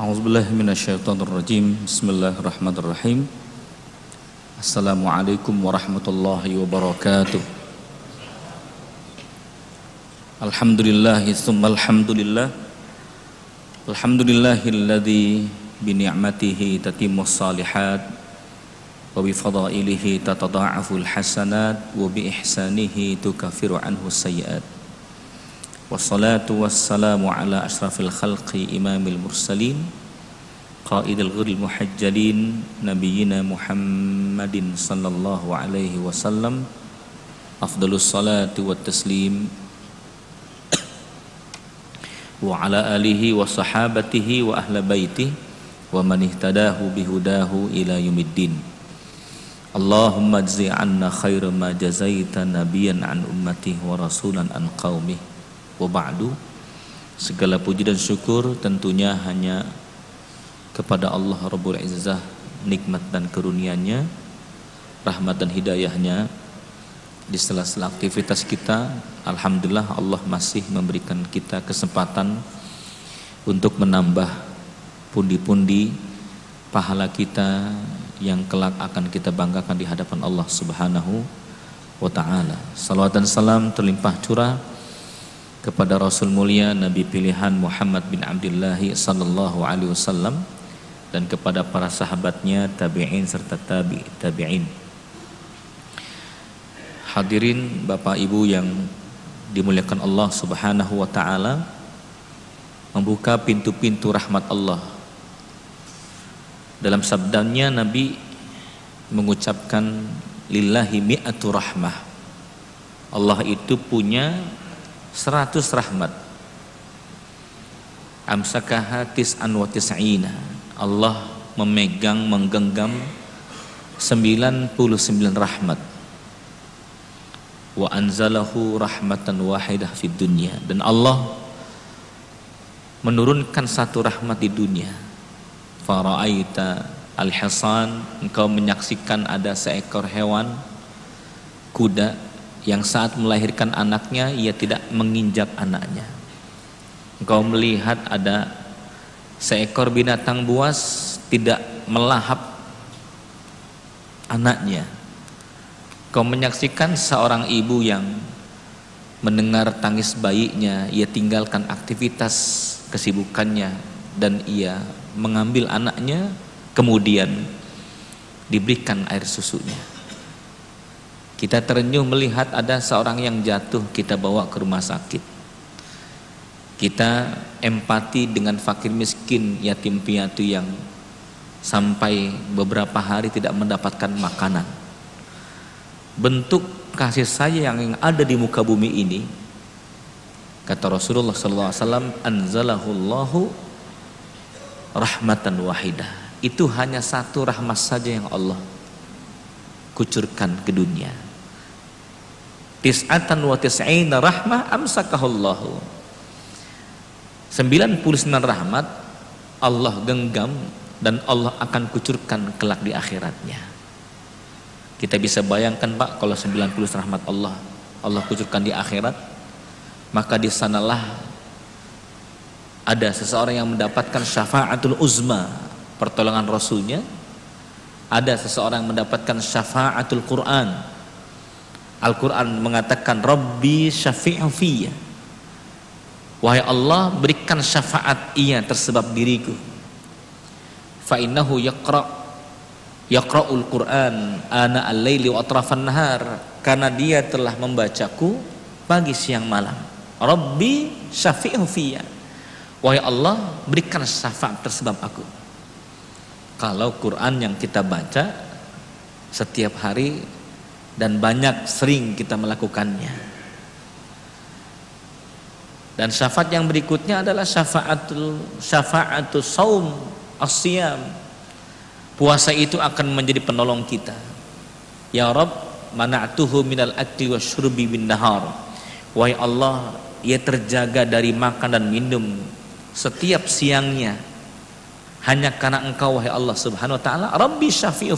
أعوذ بالله من الشيطان الرجيم. بسم الله الرحمن الرحيم. السلام عليكم ورحمة الله وبركاته. الحمد لله ثم الحمد لله. الحمد لله الذي بنعمته تتم الصالحات وبفضائله تتضاعف الحسنات وبإحسانه تكفر عنه السيئات. والصلاة والسلام على أشرف الخلق إمام المرسلين قائد الغر المحجلين نبينا محمد صلى الله عليه وسلم أفضل الصلاة والتسليم وعلى آله وصحابته وأهل بيته ومن اهتداه بهداه إلى يوم الدين اللهم اجزي عنا خير ما جزيت نبيا عن أمته ورسولا عن قومه wa Ba'du segala puji dan syukur tentunya hanya kepada Allah Rabbul Izzah nikmat dan keruniannya rahmat dan hidayahnya di sela-sela aktivitas kita. Alhamdulillah Allah masih memberikan kita kesempatan untuk menambah pundi-pundi pahala kita yang kelak akan kita banggakan di hadapan Allah Subhanahu wa taala. Salawat dan salam terlimpah curah kepada Rasul mulia Nabi pilihan Muhammad bin Abdullah sallallahu alaihi wasallam dan kepada para sahabatnya tabi'in serta tabi tabi'in. Hadirin Bapak Ibu yang dimuliakan Allah Subhanahu wa taala membuka pintu-pintu rahmat Allah. Dalam sabdanya Nabi mengucapkan lillahi mi'atu rahmah. Allah itu punya seratus rahmat. Amsakaha tis'an wa tis'ina Allah memegang menggenggam 99 rahmat. Wa anzalahu rahmatan wahidah fid dunya. Dan Allah menurunkan satu rahmat di dunia. Faraaita al-hasan engkau menyaksikan ada seekor hewan kuda yang saat melahirkan anaknya ia tidak menginjak anaknya. Engkau melihat ada seekor binatang buas tidak melahap anaknya. Kau menyaksikan seorang ibu yang mendengar tangis bayinya, ia tinggalkan aktivitas kesibukannya dan ia mengambil anaknya kemudian diberikan air susunya. Kita terenyuh melihat ada seorang yang jatuh, kita bawa ke rumah sakit. Kita empati dengan fakir miskin, yatim piatu yang sampai beberapa hari tidak mendapatkan makanan. Bentuk kasih sayang yang ada di muka bumi ini, kata Rasulullah SAW, anzalahullahu rahmatan wahidah. Itu hanya satu rahmat saja yang Allah kucurkan ke dunia tis'atan wa tis'ina rahmah amsakahullahu. 99 rahmat Allah genggam dan Allah akan kucurkan kelak di akhiratnya. Kita bisa bayangkan Pak kalau 90 rahmat Allah Allah kucurkan di akhirat maka di sanalah ada seseorang yang mendapatkan syafaatul uzma pertolongan rasulnya. Ada seseorang yang mendapatkan syafaatul Quran Al-Quran mengatakan Rabbi syafi'u fiyya. Wahai Allah berikan syafaat ia tersebab diriku. Fa innahu yaqra Yaqra'ul Quran Ana al-layli wa atrafan nahar. Karena dia telah membacaku Pagi siang malam. Rabbi syafi'u fiyya. Wahai Allah berikan syafaat tersebab aku. Kalau Quran yang kita baca Setiap hari dan banyak sering kita melakukannya. Dan syafaat yang berikutnya adalah syafaatul syafaatul saum asyam. Puasa itu akan menjadi penolong kita. Ya Rabb, mana'tuhu minal akli wasyurbi bin nahar. Wahai Allah, ia terjaga dari makan dan minum setiap siangnya hanya karena engkau wahai Allah subhanahu wa ta'ala Rabbi syafi'u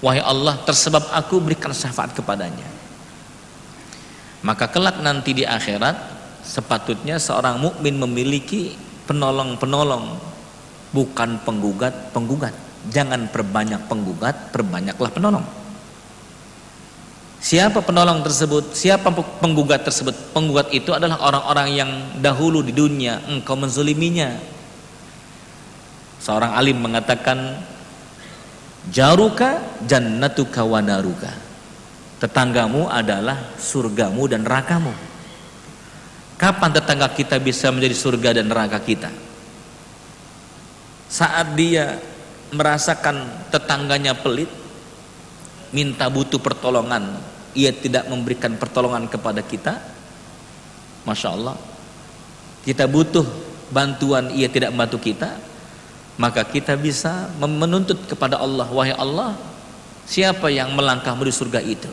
Wahai Allah tersebab aku berikan syafaat kepadanya. Maka kelak nanti di akhirat Sepatutnya seorang mukmin memiliki penolong-penolong. Bukan penggugat penggugat jangan perbanyak penggugat perbanyaklah penolong. Siapa penolong tersebut? Siapa penggugat tersebut? Penggugat itu adalah orang-orang yang dahulu di dunia engkau menzuliminya. Seorang alim mengatakan jaruka jannatuka wa naruka. Tetanggamu adalah surgamu dan nerakamu. Kapan tetangga kita bisa menjadi surga dan neraka kita? Saat dia merasakan tetangganya pelit minta butuh pertolongan ia tidak memberikan pertolongan kepada kita Masya Allah kita butuh bantuan ia tidak membantu kita maka kita bisa menuntut kepada Allah wahai Allah siapa yang melangkah menuju surga itu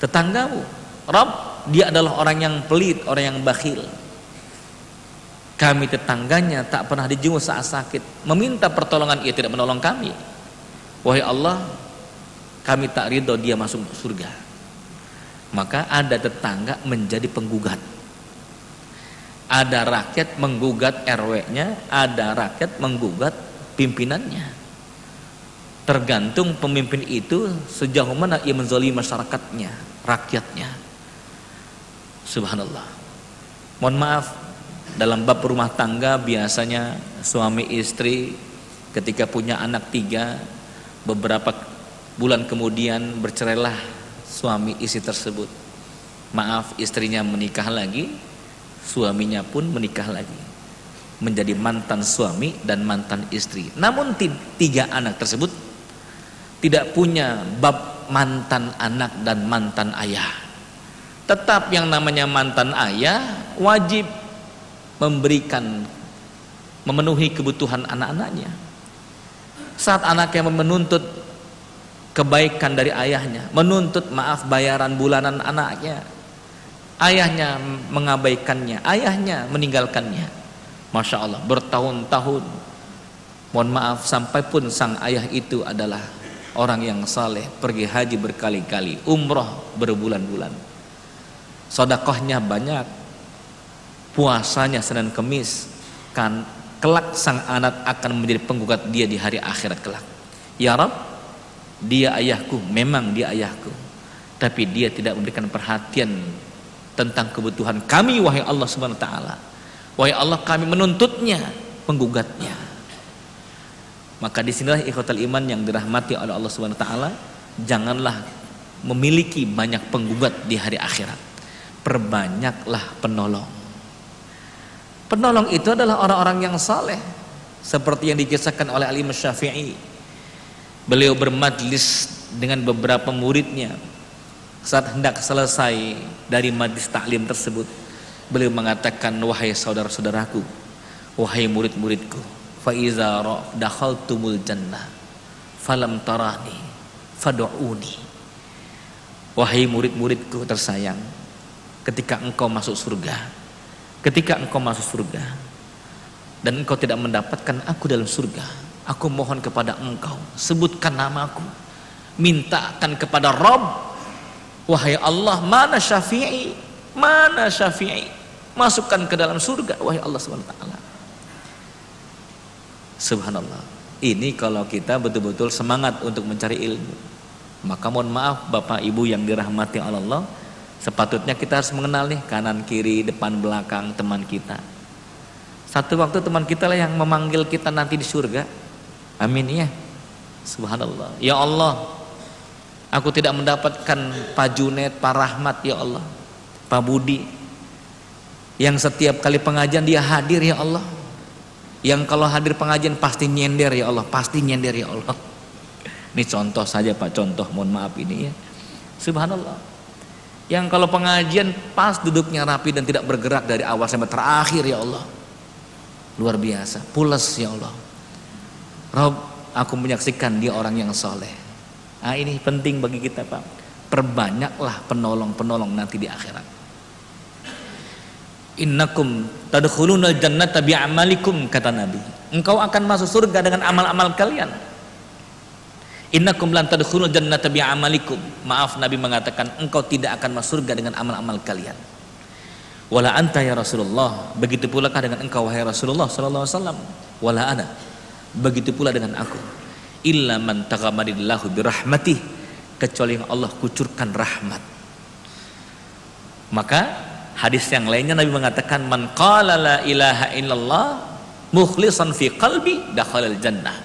tetanggamu Rob dia adalah orang yang pelit orang yang bakhil kami tetangganya tak pernah dijenguk saat sakit. Meminta pertolongan ia tidak menolong kami. Wahai Allah, kami tak ridho dia masuk surga. Maka ada tetangga menjadi penggugat. Ada rakyat menggugat RW-nya, ada rakyat menggugat pimpinannya. Tergantung pemimpin itu sejauh mana ia menzalimi masyarakatnya, rakyatnya. Subhanallah. Mohon maaf dalam bab rumah tangga biasanya suami istri ketika punya anak tiga beberapa bulan kemudian bercerailah suami istri tersebut maaf istrinya menikah lagi suaminya pun menikah lagi. Menjadi mantan suami dan mantan istri. Namun tiga anak tersebut tidak punya bab mantan anak dan mantan ayah. Tetap yang namanya mantan ayah wajib memberikan memenuhi kebutuhan anak-anaknya. Saat anaknya menuntut kebaikan dari ayahnya menuntut maaf bayaran bulanan anaknya ayahnya mengabaikannya ayahnya meninggalkannya. Masya Allah bertahun-tahun. Mohon maaf sampai pun sang ayah itu adalah orang yang saleh pergi haji berkali-kali umroh berbulan-bulan. Sodakohnya banyak. Puasanya Senin Kemis kan kelak sang anak akan menjadi penggugat dia di hari akhirat kelak. Ya Rab dia ayahku memang dia ayahku. Tapi dia tidak memberikan perhatian tentang kebutuhan kami wahai Allah Subhanahu wa taala. Wahai Allah kami menuntutnya penggugatnya maka di sinilah ikhwatal iman yang dirahmati oleh Allah Subhanahu wa taala janganlah memiliki banyak penggugat di hari akhirat. Perbanyaklah penolong. Penolong itu adalah orang-orang yang saleh seperti yang dikisahkan oleh Ali Syafi'i. Beliau bermajlis dengan beberapa muridnya saat hendak selesai dari majlis taklim tersebut. Beliau mengatakan wahai saudara-saudaraku, wahai murid-muridku, fa iza dakhaltumul jannah falam tarani fad'uni. Wahai murid-muridku tersayang, ketika engkau masuk surga, Ketika engkau masuk surga dan engkau tidak mendapatkan aku dalam surga, aku mohon kepada engkau, sebutkan namaku. Mintakan kepada Rob, wahai Allah, mana Syafi'i? Mana Syafi'i? Masukkan ke dalam surga, wahai Allah SWT. Subhanallah. Ini kalau kita betul-betul semangat untuk mencari ilmu. Maka mohon maaf Bapak Ibu yang dirahmati Allah, Sepatutnya kita harus mengenal nih kanan kiri depan belakang teman kita. Satu waktu teman kita lah yang memanggil kita nanti di surga. Amin ya. Subhanallah. Ya Allah. Aku tidak mendapatkan Pak Junet, Pak Rahmat ya Allah. Pak Budi. Yang setiap kali pengajian dia hadir ya Allah. Yang kalau hadir pengajian pasti nyender ya Allah, pasti nyender ya Allah. Ini contoh saja Pak, contoh mohon maaf ini ya. Subhanallah yang kalau pengajian pas duduknya rapi dan tidak bergerak dari awal sampai terakhir ya Allah luar biasa pulas ya Allah Rob aku menyaksikan dia orang yang soleh nah ini penting bagi kita Pak perbanyaklah penolong-penolong nanti di akhirat innakum tadkhulunal jannata bi'amalikum kata Nabi engkau akan masuk surga dengan amal-amal kalian Innakum lan tadkhulul jannata bi'amalikum. Maaf Nabi mengatakan engkau tidak akan masuk surga dengan amal-amal kalian. Wala anta ya Rasulullah. Begitu pula dengan engkau wahai Rasulullah sallallahu alaihi wasallam. Wala ana. Begitu pula dengan aku. Illa man taghamadillahu birahmatih kecuali yang Allah kucurkan rahmat. Maka hadis yang lainnya Nabi mengatakan man qala la ilaha illallah mukhlishan fi qalbi dakhalal jannah.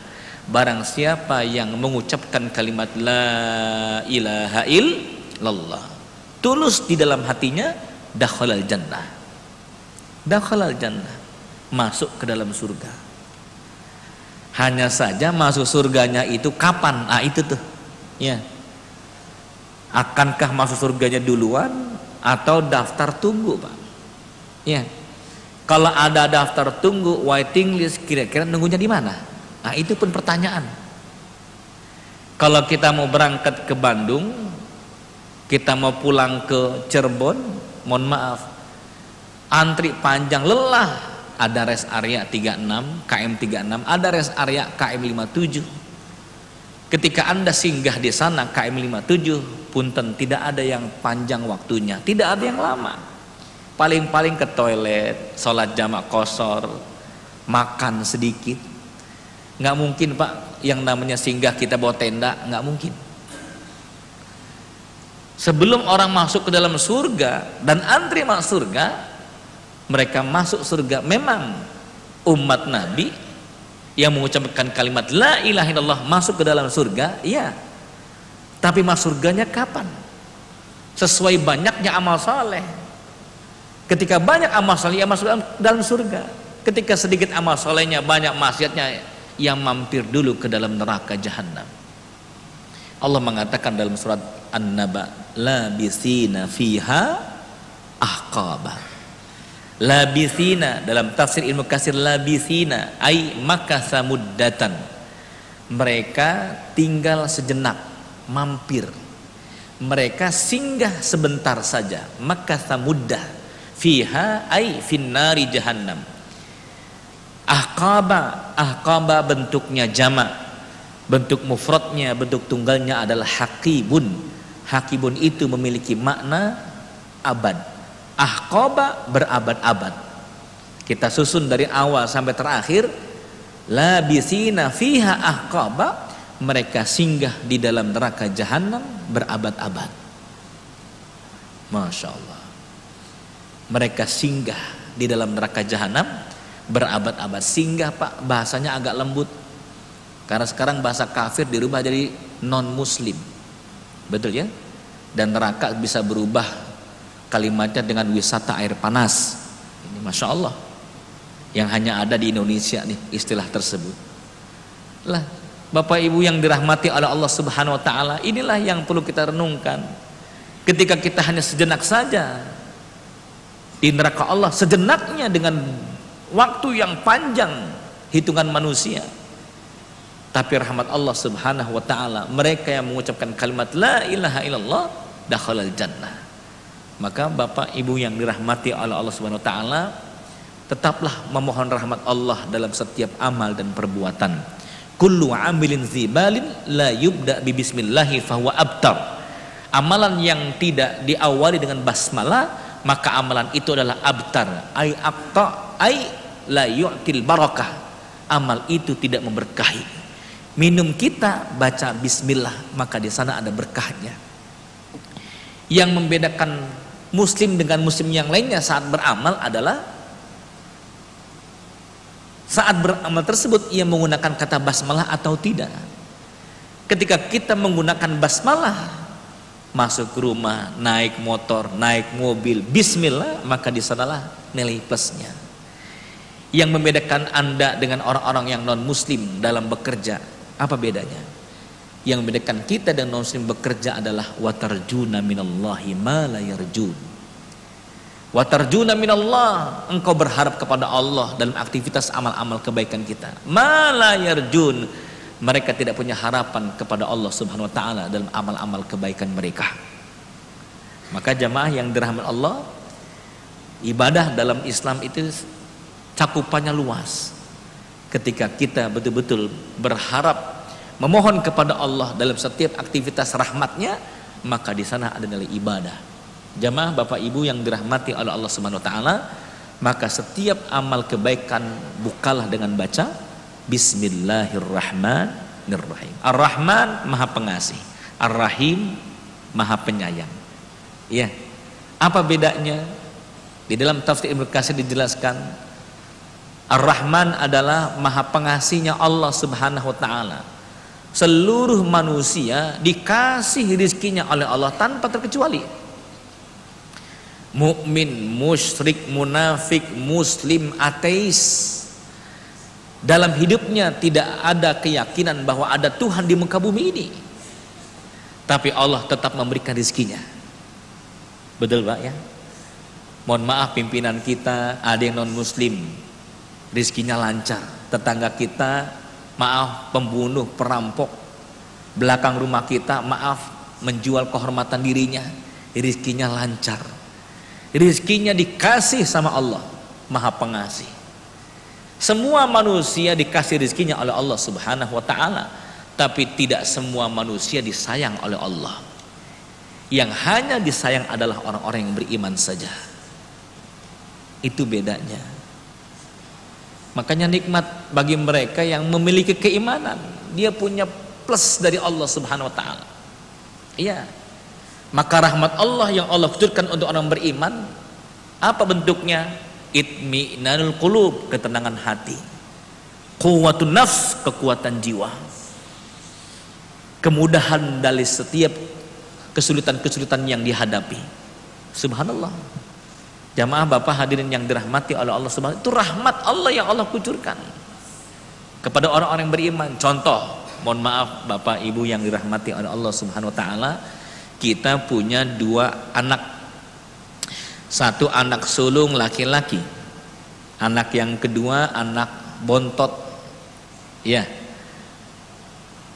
Barang siapa yang mengucapkan kalimat la ilaha illallah tulus di dalam hatinya dakhalal jannah dakhalal jannah masuk ke dalam surga hanya saja masuk surganya itu kapan? Ah itu tuh. Ya. Akankah masuk surganya duluan atau daftar tunggu pak? Ya. Kalau ada daftar tunggu waiting list kira-kira nunggunya di mana? Nah itu pun pertanyaan. Kalau kita mau berangkat ke Bandung kita mau pulang ke Cirebon mohon maaf antri panjang lelah ada rest area 36 KM 36 ada rest area KM 57 ketika anda singgah di sana KM 57 punten tidak ada yang panjang waktunya tidak ada yang lama. Paling-paling ke toilet sholat jamak kosor makan sedikit. Nggak mungkin pak yang namanya singgah kita bawa tenda nggak mungkin. Sebelum orang masuk ke dalam surga dan antri masuk surga mereka masuk surga memang umat Nabi yang mengucapkan kalimat la ilaha illallah masuk ke dalam surga iya. Tapi masuk surganya kapan? Sesuai banyaknya amal saleh ketika banyak amal saleh yang masuk dalam surga. Ketika sedikit amal salehnya banyak maksiatnya yang mampir dulu ke dalam neraka jahanam. Allah mengatakan dalam surat An-Naba labisina fiha ahqaba labisina dalam tafsir ilmu kasir labisina ay makasa muddatan mereka tinggal sejenak mampir. Mereka singgah sebentar saja makasa muddah fiha ay finnari jahannam. Ahqaba ahqaba bentuknya jamak bentuk mufradnya bentuk tunggalnya adalah haqibun. Hakibun itu memiliki makna abad. Ahqaba berabad-abad. Kita susun dari awal sampai terakhir. Labisina fiha ahqaba. Mereka singgah di dalam neraka jahanam berabad-abad. Masya Allah. Mereka singgah di dalam neraka jahanam berabad-abad. Singgah pak bahasanya agak lembut. Karena sekarang bahasa kafir dirubah jadi non muslim Betul ya? Dan neraka bisa berubah kalimatnya dengan wisata air panas. Ini masya Allah. Yang hanya ada di Indonesia nih istilah tersebut. Lah, Bapak Ibu yang dirahmati oleh Allah Subhanahu wa taala, inilah yang perlu kita renungkan. Ketika kita hanya sejenak saja di neraka Allah, sejenaknya dengan waktu yang panjang hitungan manusia tapi rahmat Allah Subhanahu wa taala mereka yang mengucapkan kalimat la ilaha illallah dakhalal jannah maka Bapak Ibu yang dirahmati oleh Allah Subhanahu wa taala tetaplah memohon rahmat Allah dalam setiap amal dan perbuatan. Kullu amilin zibalin la yubda bi bismillahi fahuwa abtar. Amalan yang tidak diawali dengan basmalah maka amalan itu adalah abtar. Ay abta ay la yu'til barakah. Amal itu tidak memberkahi. Minum kita baca bismillah maka di sana ada berkahnya. Yang membedakan muslim dengan muslim yang lainnya saat beramal adalah saat beramal tersebut ia menggunakan kata basmalah atau tidak ketika kita menggunakan basmalah masuk rumah naik motor naik mobil bismillah maka di sanalah nilai plusnya yang membedakan anda dengan orang-orang yang non muslim dalam bekerja apa bedanya? Yang membedakan kita dan non muslim bekerja adalah watarjuna minallahi ma la yarjun. Watarjuna minallah, engkau berharap kepada Allah dalam aktivitas amal-amal kebaikan kita. Ma la yarjun, mereka tidak punya harapan kepada Allah Subhanahu wa taala dalam amal-amal kebaikan mereka. Maka jamaah yang dirahmati Allah, ibadah dalam Islam itu cakupannya luas ketika kita betul-betul berharap memohon kepada Allah dalam setiap aktivitas rahmatnya maka di sana ada nilai ibadah Jamaah Bapak Ibu yang dirahmati oleh Allah Subhanahu wa taala, maka setiap amal kebaikan bukalah dengan baca Bismillahirrahmanirrahim. Ar-Rahman Maha Pengasih, Ar-Rahim Maha Penyayang. Ya. Apa bedanya? Di dalam tafsir Ibnu Katsir dijelaskan Ar-Rahman adalah Maha Pengasihnya Allah Subhanahu wa taala. Seluruh manusia dikasih rizkinya oleh Allah tanpa terkecuali mukmin, musyrik, munafik, muslim, ateis. Dalam hidupnya tidak ada keyakinan bahwa ada Tuhan di muka bumi ini. Tapi Allah tetap memberikan rizkinya. Betul Pak ya? Mohon maaf pimpinan kita ada yang non muslim. Rizkinya lancar. Tetangga kita maaf pembunuh, perampok. Belakang rumah kita maaf menjual kehormatan dirinya. Rizkinya lancar. Rizkinya dikasih sama Allah. Maha pengasih. Semua manusia dikasih rizkinya oleh Allah subhanahu wa ta'ala tapi tidak semua manusia disayang oleh Allah. Yang hanya disayang adalah orang-orang yang beriman saja. Itu bedanya makanya nikmat bagi mereka yang memiliki keimanan dia punya plus dari Allah subhanahu wa ta'ala iya maka rahmat Allah yang Allah kucurkan untuk orang beriman apa bentuknya? Itmi'nanul qulub, ketenangan hati. Quwwatun nafs, kekuatan jiwa. Kemudahan dari setiap kesulitan-kesulitan yang dihadapi. Subhanallah. Jamaah Bapak hadirin yang dirahmati oleh Allah Subhanahu itu rahmat Allah yang Allah kucurkan. Kepada orang-orang yang beriman. Contoh, mohon maaf Bapak Ibu yang dirahmati oleh Allah Subhanahu wa taala, kita punya dua anak. Satu anak sulung laki-laki anak yang kedua anak bontot. Ya.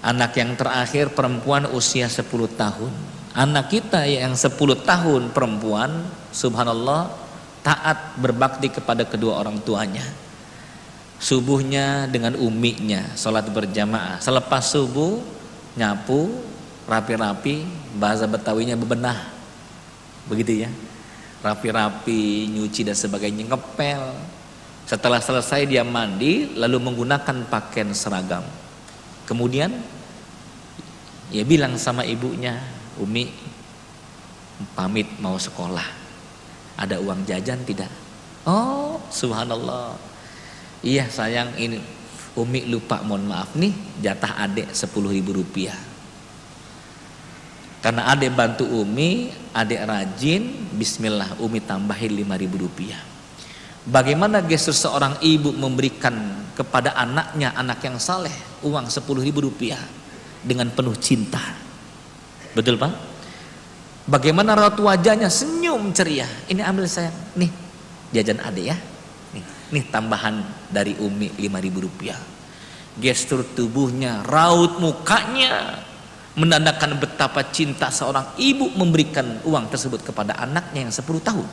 Anak yang terakhir perempuan usia 10 tahun. Anak kita yang 10 tahun perempuan subhanallah taat berbakti kepada kedua orang tuanya. Subuhnya dengan uminya sholat berjamaah. Selepas subuh nyapu rapi-rapi bahasa Betawinya bebenah begitu ya. Rapi-rapi nyuci dan sebagainya ngepel. Setelah selesai dia mandi lalu menggunakan pakaian seragam. Kemudian ya bilang sama ibunya Umi pamit mau sekolah ada uang jajan tidak oh subhanallah iya sayang ini Umi lupa mohon maaf nih jatah adik sepuluh ribu rupiah karena adik bantu Umi, adik rajin, bismillah Umi tambahin 5000 rupiah. Bagaimana gestur seorang ibu memberikan kepada anaknya, anak yang saleh, uang 10 ribu rupiah dengan penuh cinta. Betul Pak? Bagaimana raut wajahnya senyum ceria. Ini ambil saya, nih jajan adik ya. Nih, nih tambahan dari Umi 5000 rupiah. Gestur tubuhnya, raut mukanya, menandakan betapa cinta seorang ibu memberikan uang tersebut kepada anaknya yang 10 tahun.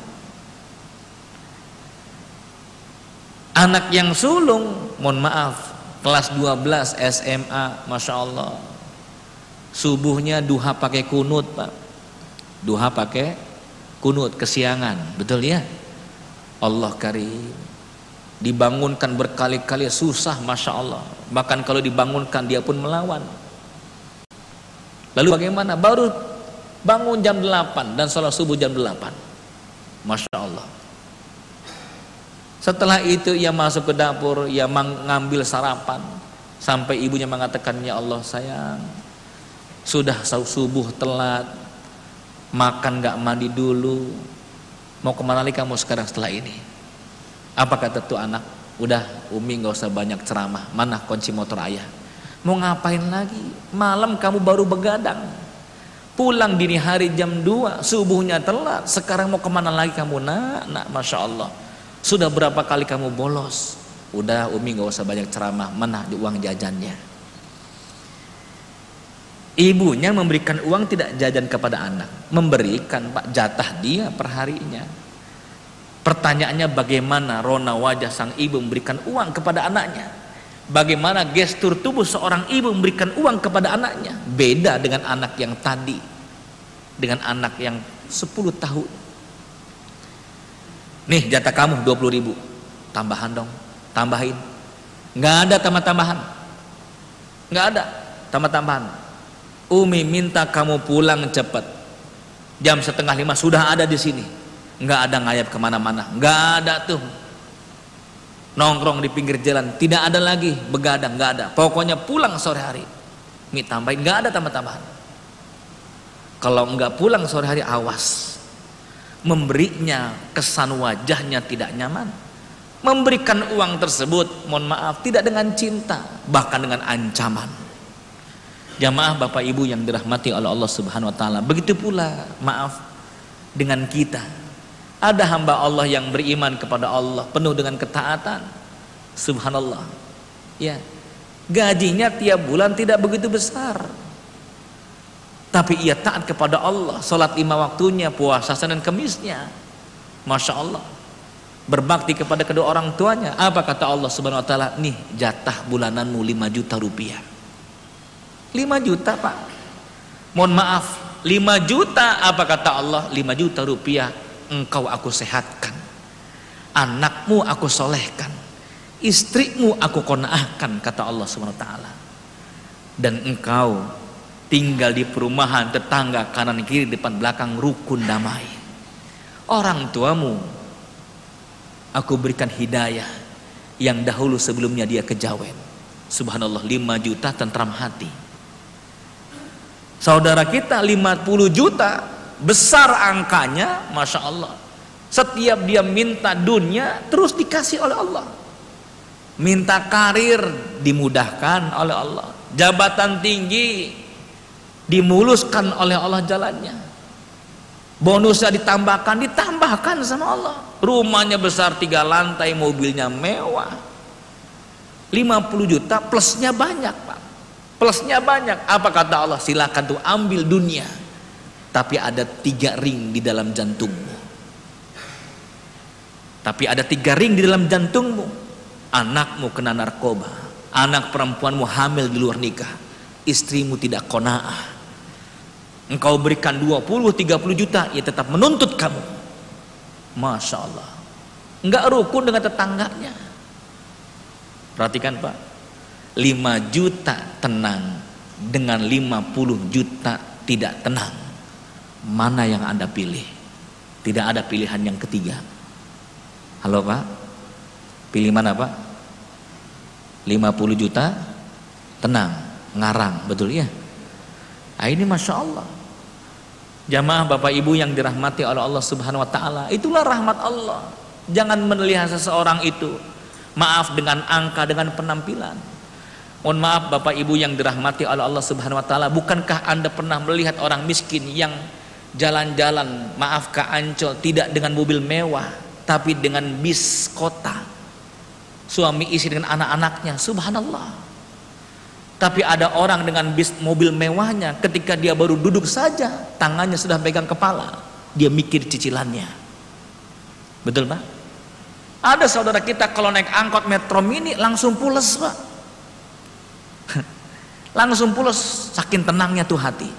Anak yang sulung, mohon maaf, kelas 12 SMA, Masya Allah. Subuhnya duha pakai kunut, Pak. Duha pakai kunut, kesiangan. Betul ya? Allah karim. Dibangunkan berkali-kali susah, Masya Allah. Bahkan kalau dibangunkan dia pun melawan Lalu bagaimana? Baru bangun jam 8 dan sholat subuh jam 8. Masya Allah. Setelah itu ia masuk ke dapur, ia mengambil sarapan. Sampai ibunya mengatakan, Ya Allah sayang, sudah subuh telat, makan gak mandi dulu. Mau ke mana lagi kamu sekarang setelah ini? Apa kata tuh anak? Udah Umi gak usah banyak ceramah. Mana kunci motor ayah? Mau ngapain lagi? Malam kamu baru begadang. Pulang dini hari jam 2, subuhnya telat. Sekarang mau ke mana lagi kamu? Nak, nak, Masya Allah. Sudah berapa kali kamu bolos? Udah Umi gak usah banyak ceramah. Mana di uang jajannya? Ibunya memberikan uang tidak jajan kepada anak. Memberikan pak jatah dia perharinya. Pertanyaannya bagaimana rona wajah sang ibu memberikan uang kepada anaknya? Bagaimana gestur tubuh seorang ibu memberikan uang kepada anaknya beda dengan anak yang tadi dengan anak yang 10 tahun. Nih jatah kamu 20 ribu. Tambahan dong, tambahin. Nggak ada tambah-tambahan. Nggak ada tambah-tambahan. Umi minta kamu pulang cepat. Jam setengah lima sudah ada di sini. Nggak ada ngayap ke mana-mana. Nggak ada tuh. Nongkrong di pinggir jalan. Tidak ada lagi begadang. Nggak ada. Pokoknya pulang sore hari. Mi tambahin. Nggak ada tambah-tambahan. Kalau nggak pulang sore hari awas. Memberinya kesan wajahnya tidak nyaman. Memberikan uang tersebut, mohon maaf, tidak dengan cinta, bahkan dengan ancaman. Jamaah Bapak Ibu yang dirahmati oleh Allah Subhanahu wa taala. Begitu pula, maaf, dengan kita. Ada hamba Allah yang beriman kepada Allah penuh dengan ketaatan. Subhanallah. Ya. Gajinya tiap bulan tidak begitu besar tapi ia taat kepada Allah salat lima waktunya puasa Senin Kemisnya Masya Allah berbakti kepada kedua orang tuanya apa kata Allah subhanahu wa ta'ala nih jatah bulananmu 5 juta rupiah 5 juta pak. Mohon maaf 5 juta apa kata Allah? 5 juta rupiah engkau aku sehatkan anakmu aku solehkan istrimu aku konaahkan kata Allah ta'ala. Dan engkau tinggal di perumahan tetangga kanan kiri depan belakang rukun damai. Orang tuamu aku berikan hidayah yang dahulu sebelumnya dia kejawen. Subhanallah 5 juta tentram hati saudara kita 50 juta besar angkanya Masya Allah. Setiap dia minta dunia terus dikasih oleh Allah. Minta karir dimudahkan oleh Allah. Jabatan tinggi dimuluskan oleh Allah jalannya. Bonusnya ditambahkan ditambahkan sama Allah. Rumahnya besar tiga lantai mobilnya mewah. 50 juta plusnya banyak pak plusnya banyak. Apa kata Allah? Silakan tuh ambil dunia. Tapi ada tiga ring di dalam jantungmu. Tapi ada tiga ring di dalam jantungmu. Anakmu kena narkoba. Anak perempuanmu hamil di luar nikah. Istrimu tidak kona'ah. Engkau berikan 20-30 juta ia tetap menuntut kamu. Masya Allah. Enggak rukun dengan tetangganya. Perhatikan Pak 5 juta tenang dengan 50 juta tidak tenang. Mana yang anda pilih? Tidak ada pilihan yang ketiga. Halo Pak. Pilih mana Pak? 50 juta tenang ngarang betul ya Nah, ini masya Allah. Jamaah Bapak Ibu yang dirahmati oleh Allah Subhanahu Wa Taala, itulah rahmat Allah. Jangan melihat seseorang itu. Maaf dengan angka dengan penampilan. Mohon maaf Bapak Ibu yang dirahmati oleh Allah Subhanahu Wa Taala, bukankah anda pernah melihat orang miskin yang jalan-jalan maaf ke Ancol tidak dengan mobil mewah, tapi dengan bis kota, suami istri dengan anak-anaknya, Subhanallah. Tapi ada orang dengan bis mobil mewahnya ketika dia baru duduk saja tangannya sudah pegang kepala dia mikir cicilannya. Betul pak? Ada saudara kita kalau naik angkot metro mini langsung pules pak langsung pules saking tenangnya tuh hati.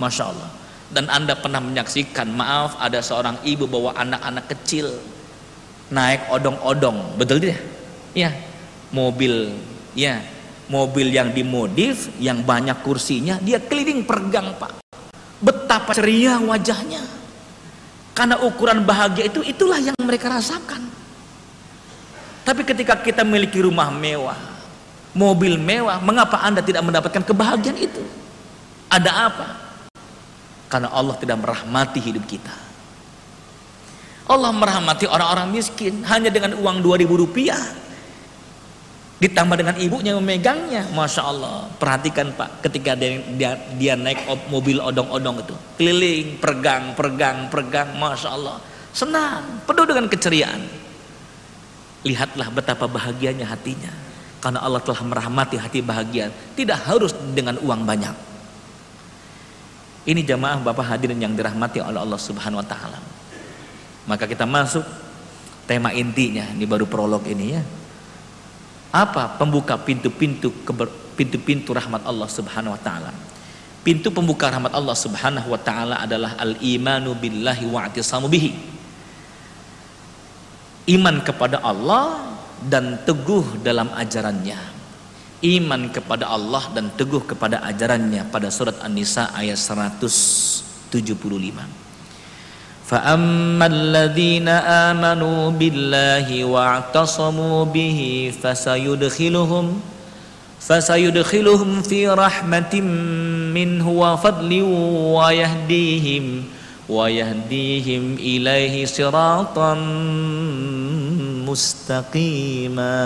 Masya Allah. Dan anda pernah menyaksikan maaf ada seorang ibu bawa anak-anak kecil naik odong-odong. Betul tidak? Ya mobil ya mobil yang dimodif yang banyak kursinya dia keliling pergang pak. Betapa ceria wajahnya. Karena ukuran bahagia itu itulah yang mereka rasakan. Tapi ketika kita memiliki rumah mewah mobil mewah mengapa anda tidak mendapatkan kebahagiaan itu? Ada apa? Karena Allah tidak merahmati hidup kita. Allah merahmati orang-orang miskin hanya dengan uang 2000 rupiah. Ditambah dengan ibunya yang memegangnya masya Allah. Perhatikan pak ketika dia, dia, dia naik mobil odong-odong itu. Keliling pergang pergang pergang. Masya Allah. Senang. Penuh dengan keceriaan. Lihatlah betapa bahagianya hatinya karena Allah telah merahmati hati bahagia. Tidak harus dengan uang banyak. Ini jamaah bapak hadirin yang dirahmati oleh Allah subhanahu wa ta'ala. Maka kita masuk tema intinya. Ini baru prolog ini ya. Apa pembuka pintu-pintu pintu-pintu rahmat Allah Subhanahu wa taala. Pintu pembuka rahmat Allah Subhanahu wa taala adalah al-imanu billahi wa bihi. Iman kepada Allah dan teguh dalam ajarannya. Iman kepada Allah dan teguh kepada ajarannya pada surat An-Nisa ayat 175. فأما الذين آمنوا بالله واعتصموا به فسيدخلهم فسيدخلهم في رحمة منه وفضل ويهديهم ويهديهم إليه صراطا مستقيما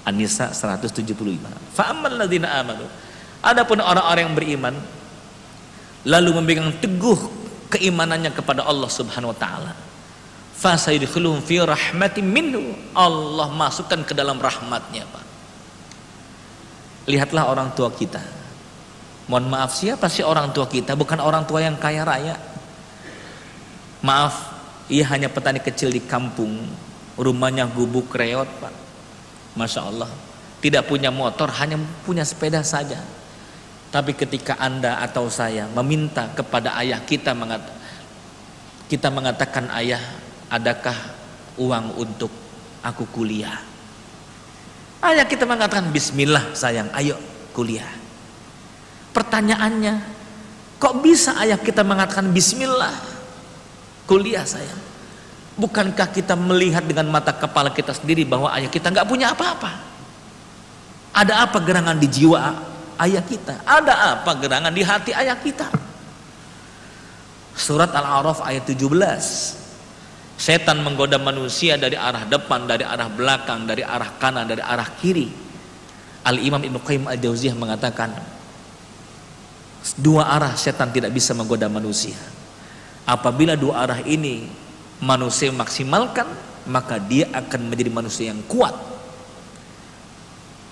An-Nisa 175 Fa'amman ladina amanu Adapun orang-orang yang beriman Lalu memegang teguh keimanannya kepada Allah subhanahu wa ta'ala fasayudkhuluhum fi rahmatin minhu Allah masukkan ke dalam rahmatnya Pak lihatlah orang tua kita mohon maaf siapa sih orang tua kita bukan orang tua yang kaya raya maaf ia hanya petani kecil di kampung. Rumahnya gubuk reot Pak. Masya Allah. Tidak punya motor hanya punya sepeda saja. Tapi ketika anda atau saya meminta kepada ayah kita mengatakan kita mengatakan ayah adakah uang untuk aku kuliah? Ayah kita mengatakan bismillah sayang, ayo kuliah. Pertanyaannya, kok bisa ayah kita mengatakan bismillah kuliah sayang? Bukankah kita melihat dengan mata kepala kita sendiri bahwa ayah kita nggak punya apa-apa? Ada apa gerangan di jiwa ayah kita? Ada apa gerangan di hati ayah kita? Surat Al-A'raf ayat 17 Setan menggoda manusia dari arah depan, dari arah belakang, dari arah kanan, dari arah kiri. Al-Imam Ibnu Qayyim Al-Jauziyah mengatakan dua arah setan tidak bisa menggoda manusia. Apabila dua arah ini manusia maksimalkan, maka dia akan menjadi manusia yang kuat.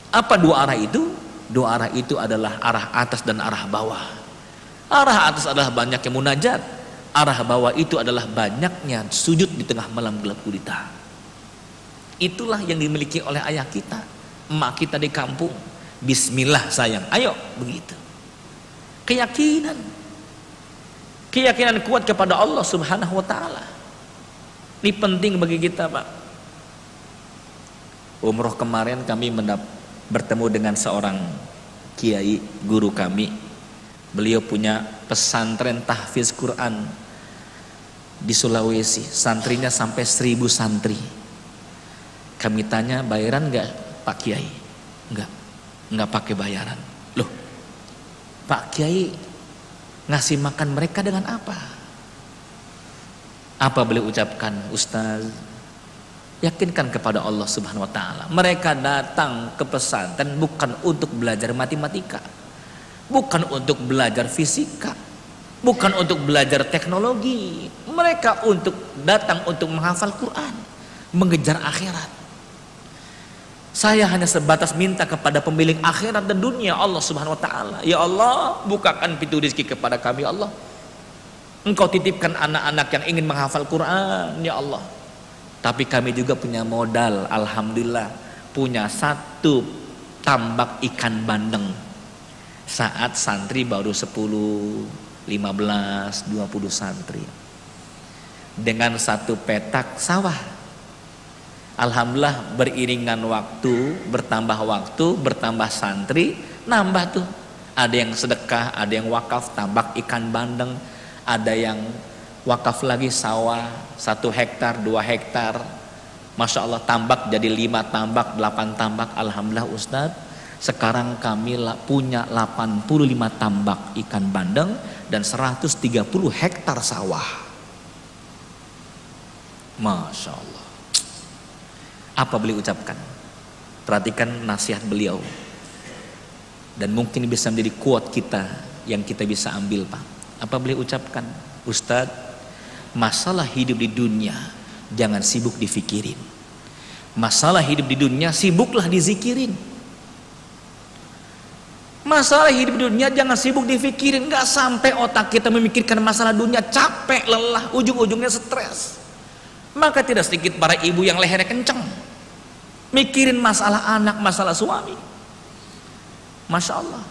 Apa dua arah itu? Dua arah itu adalah arah atas dan arah bawah. Arah atas adalah banyak yang munajat, arah bawah itu adalah banyaknya sujud di tengah malam gelap gulita. Itulah yang dimiliki oleh ayah kita, emak kita di kampung. Bismillah sayang, ayo begitu. Keyakinan, keyakinan kuat kepada Allah Subhanahu Wa Taala. Ini penting bagi kita, Pak. Umroh kemarin kami mendap bertemu dengan seorang kiai guru kami. Beliau punya pesantren tahfiz Quran di Sulawesi santrinya sampai seribu santri kami tanya bayaran nggak Pak Kiai nggak nggak pakai bayaran loh Pak Kiai ngasih makan mereka dengan apa? Apa beliau ucapkan Ustaz yakinkan kepada Allah Subhanahu wa taala mereka datang ke pesantren bukan untuk belajar matematika bukan untuk belajar fisika bukan untuk belajar teknologi. Mereka untuk datang untuk menghafal Quran mengejar akhirat saya hanya sebatas minta kepada pemilik akhirat dan dunia Allah subhanahu wa ta'ala. Ya Allah bukakan pintu rezeki kepada kami ya Allah. Engkau titipkan anak-anak yang ingin menghafal Quran ya Allah. Tapi kami juga punya modal Alhamdulillah. Punya satu tambak ikan bandeng. Saat santri baru 10 15, 20 santri. Dengan satu petak sawah Alhamdulillah beriringan waktu bertambah waktu bertambah santri nambah tuh ada yang sedekah ada yang wakaf tambak ikan bandeng ada yang wakaf lagi sawah satu hektar dua hektar Masya Allah tambak jadi lima tambak delapan tambak Alhamdulillah Ustadz sekarang kami punya 85 tambak ikan bandeng dan 130 hektar sawah. Masya Allah. Apa beliau ucapkan? Perhatikan nasihat beliau. Dan mungkin bisa menjadi kuat kita yang kita bisa ambil Pak. Apa beliau ucapkan? Ustadz, masalah hidup di dunia jangan sibuk difikirin. Masalah hidup di dunia sibuklah dizikirin Masalah hidup dunia jangan sibuk difikirin, nggak sampai otak kita memikirkan masalah dunia capek, lelah, ujung-ujungnya stres. Maka tidak sedikit para ibu yang lehernya kenceng, mikirin masalah anak, masalah suami. Masya Allah.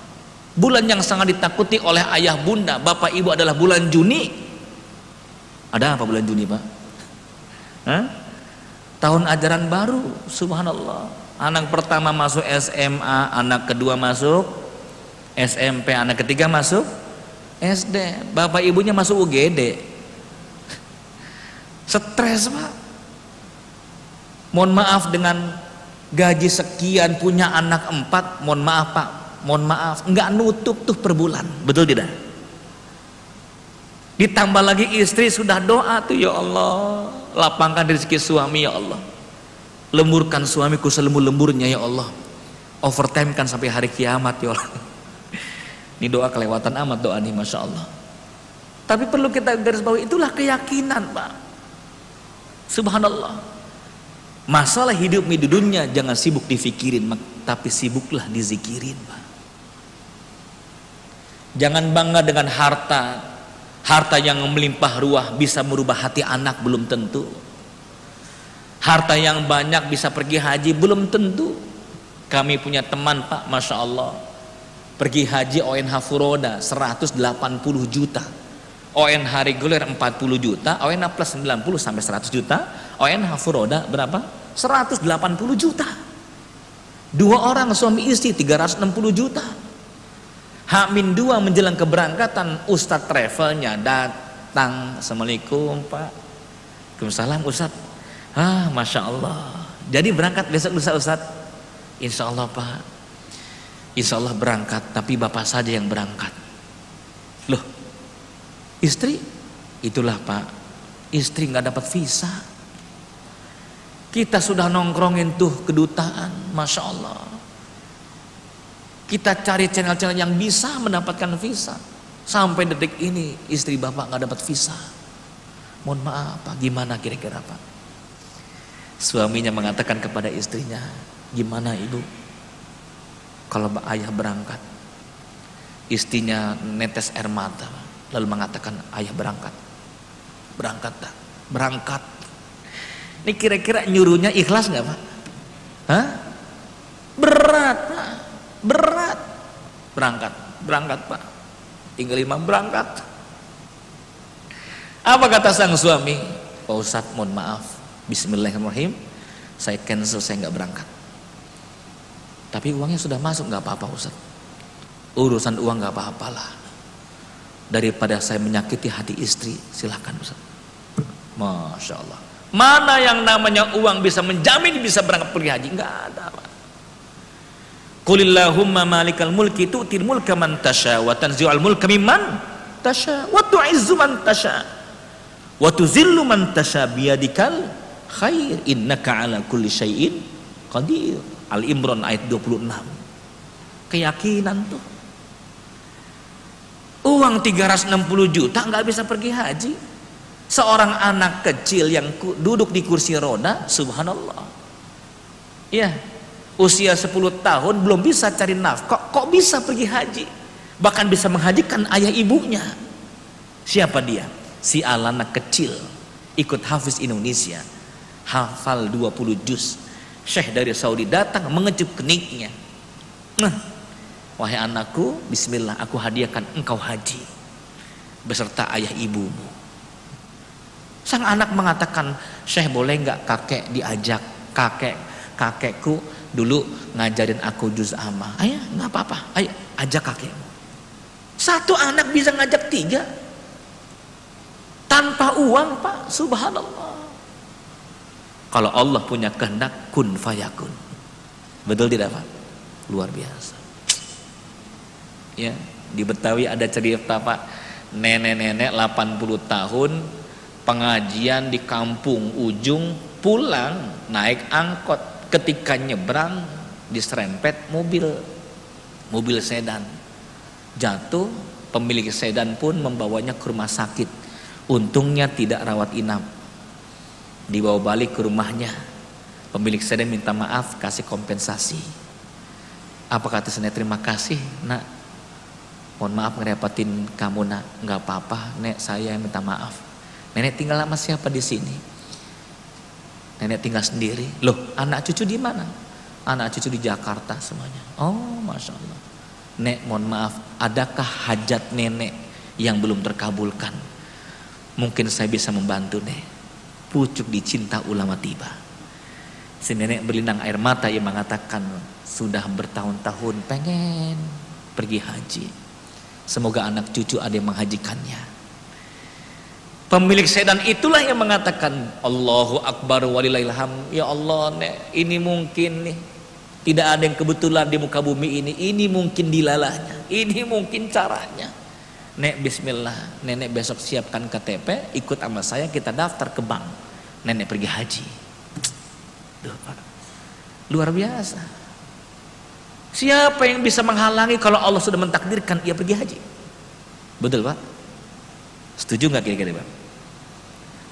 Bulan yang sangat ditakuti oleh ayah bunda, bapak ibu adalah bulan Juni. Ada apa bulan Juni, Pak? Hah? Tahun ajaran baru, subhanallah. Anak pertama masuk SMA, anak kedua masuk SMP, anak ketiga masuk SD. Bapak ibunya masuk UGD. Stres, Pak. Mohon maaf dengan gaji sekian punya anak empat, mohon maaf Pak, mohon maaf, nggak nutup tuh per bulan, betul tidak? Ditambah lagi istri sudah doa tuh ya Allah, lapangkan rezeki suami ya Allah. Lemburkan suamiku selembur-lemburnya ya Allah. Overtime kan sampai hari kiamat ya Allah. Ini doa kelewatan amat doa nih Masya Allah. Tapi perlu kita garis bawahi itulah keyakinan Pak. Subhanallah. Masalah hidup di dunia jangan sibuk difikirin, tapi sibuklah dizikirin, Pak. Jangan bangga dengan harta. Harta yang melimpah ruah bisa merubah hati anak belum tentu. Harta yang banyak bisa pergi haji belum tentu. Kami punya teman Pak, Masya Allah. Pergi haji ONH Furoda 180 juta. ONH reguler 40 juta, ONH plus 90 sampai 100 juta, ONH Furoda berapa? 180 juta. Dua orang suami istri 360 juta. Hamin dua menjelang keberangkatan Ustadz travelnya datang. Assalamualaikum Pak. Waalaikumsalam Ustadz. Ah Masya Allah. Jadi berangkat besok lusa Ustadz. Insya Allah Pak. Insya Allah berangkat. Tapi Bapak saja yang berangkat. Istri, itulah Pak, istri nggak dapat visa. Kita sudah nongkrongin tuh kedutaan, masya Allah. Kita cari channel-channel yang bisa mendapatkan visa. Sampai detik ini istri bapak nggak dapat visa. Mohon maaf Pak, gimana kira-kira Pak? Suaminya mengatakan kepada istrinya, gimana ibu? Kalau ayah berangkat, istrinya netes air mata. Lalu mengatakan ayah berangkat. Berangkat tak berangkat. Ini kira-kira nyuruhnya ikhlas nggak pak? Hah? berat pak. Berat. Berangkat. Berangkat pak. Tinggal lima berangkat. Apa kata sang suami? Pak Ustadz mohon maaf. Bismillahirrahmanirrahim. Saya cancel saya nggak berangkat. Tapi uangnya sudah masuk nggak apa-apa Ustadz. Urusan uang nggak apa-apalah daripada saya menyakiti hati istri silahkan Ustaz. Masya Allah. Mana yang namanya uang bisa menjamin bisa berangkat pergi haji? Enggak ada Pak. Qulillahumma malikal mulki tu'til mulka man tasha wa tanzi'ul mulka mimman tasha. Wa tu'izzu man tasha. Wa tuzillu man tasha biyadikal khair. Innaka ala kulli syai'in qadir. Al Imran ayat 26 keyakinan tuh Uang 360 juta nggak bisa pergi haji. Seorang anak kecil yang duduk di kursi roda, subhanallah. Ya, usia 10 tahun belum bisa cari nafkah, kok bisa pergi haji? Bahkan bisa menghajikan ayah ibunya. Siapa dia? Si anak kecil ikut Hafiz Indonesia. Hafal 20 juz. Syekh dari Saudi datang mengejuk keniknya. Nah, Wahai anakku, bismillah aku hadiahkan engkau haji beserta ayah ibumu. Sang anak mengatakan, Syekh boleh nggak kakek diajak kakek kakekku dulu ngajarin aku juz amma. Ayah nggak apa-apa, ayo ajak kakekmu. Satu anak bisa ngajak tiga tanpa uang pak, subhanallah. Kalau Allah punya kehendak kun fayakun. Betul tidak pak? Luar biasa ya di Betawi ada cerita Pak. Nenek-nenek 80 tahun pengajian di kampung ujung pulang naik angkot. Ketika nyebrang diserempet mobil mobil sedan. Jatuh pemilik sedan pun membawanya ke rumah sakit. Untungnya tidak rawat inap. Dibawa balik ke rumahnya. Pemilik sedan minta maaf kasih kompensasi. Apa kata saya terima kasih nak mohon maaf ngerepotin kamu nak. Nggak apa-apa. Nek saya minta maaf. Nenek tinggal sama siapa di sini? Nenek tinggal sendiri. Loh anak cucu di mana? Anak cucu di Jakarta semuanya. Oh masya Allah. Nek mohon maaf, adakah hajat nenek yang belum terkabulkan? Mungkin saya bisa membantu nek. Pucuk dicinta ulama tiba. Si nenek berlinang air mata yang mengatakan sudah bertahun-tahun pengen pergi haji. Semoga anak cucu ada yang menghajikannya. Pemilik sedan itulah yang mengatakan Allahu Akbar walillahilham. Ya Allah, nek, ini mungkin nih tidak ada yang kebetulan di muka bumi ini. Ini mungkin dilalahnya. Ini mungkin caranya. Nek bismillah, nenek besok siapkan KTP, ikut sama saya kita daftar ke bank. Nenek pergi haji. Duh. Luar biasa. Siapa yang bisa menghalangi kalau Allah sudah mentakdirkan ia pergi haji? Betul, Pak? Setuju nggak kira-kira, Pak?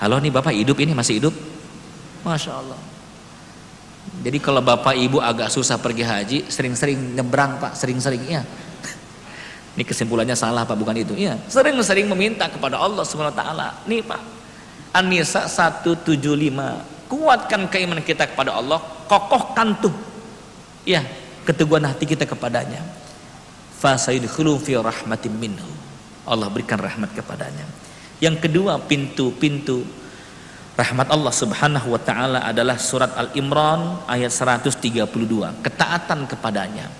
Halo nih bapak hidup ini masih hidup? Masya Allah. Jadi kalau bapak ibu agak susah pergi haji, sering-sering nyebrang pak, sering-sering ya. Ini kesimpulannya salah pak, bukan itu. Iya, sering-sering meminta kepada Allah swt. Nih pak, An-Nisa 175. Kuatkan keimanan kita kepada Allah, kokohkan tuh. Ya, keteguhan hati kita kepadanya. Fi rahmatin minhu. Allah berikan rahmat kepadanya. Yang kedua pintu-pintu rahmat Allah Subhanahu wa taala adalah surat Al-Imran ayat 132, ketaatan kepadanya.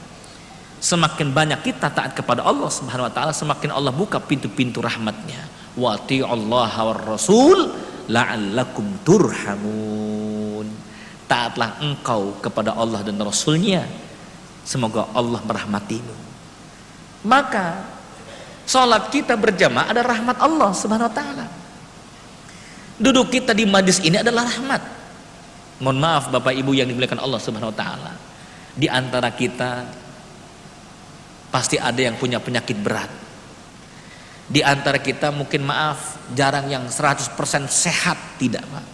Semakin banyak kita taat kepada Allah Subhanahu wa taala, semakin Allah buka pintu-pintu rahmatnya. Wa Allah wa rasul la'allakum turhamun. Taatlah engkau kepada Allah dan Rasulnya. Semoga Allah merahmatimu. Maka Salat kita berjamaah ada rahmat Allah Subhanahu wa taala. Duduk kita di majlis ini adalah rahmat. Mohon maaf Bapak Ibu yang dimuliakan Allah Subhanahu wa taala. Di antara kita pasti ada yang punya penyakit berat. Di antara kita mungkin maaf jarang yang 100% sehat tidak, Pak.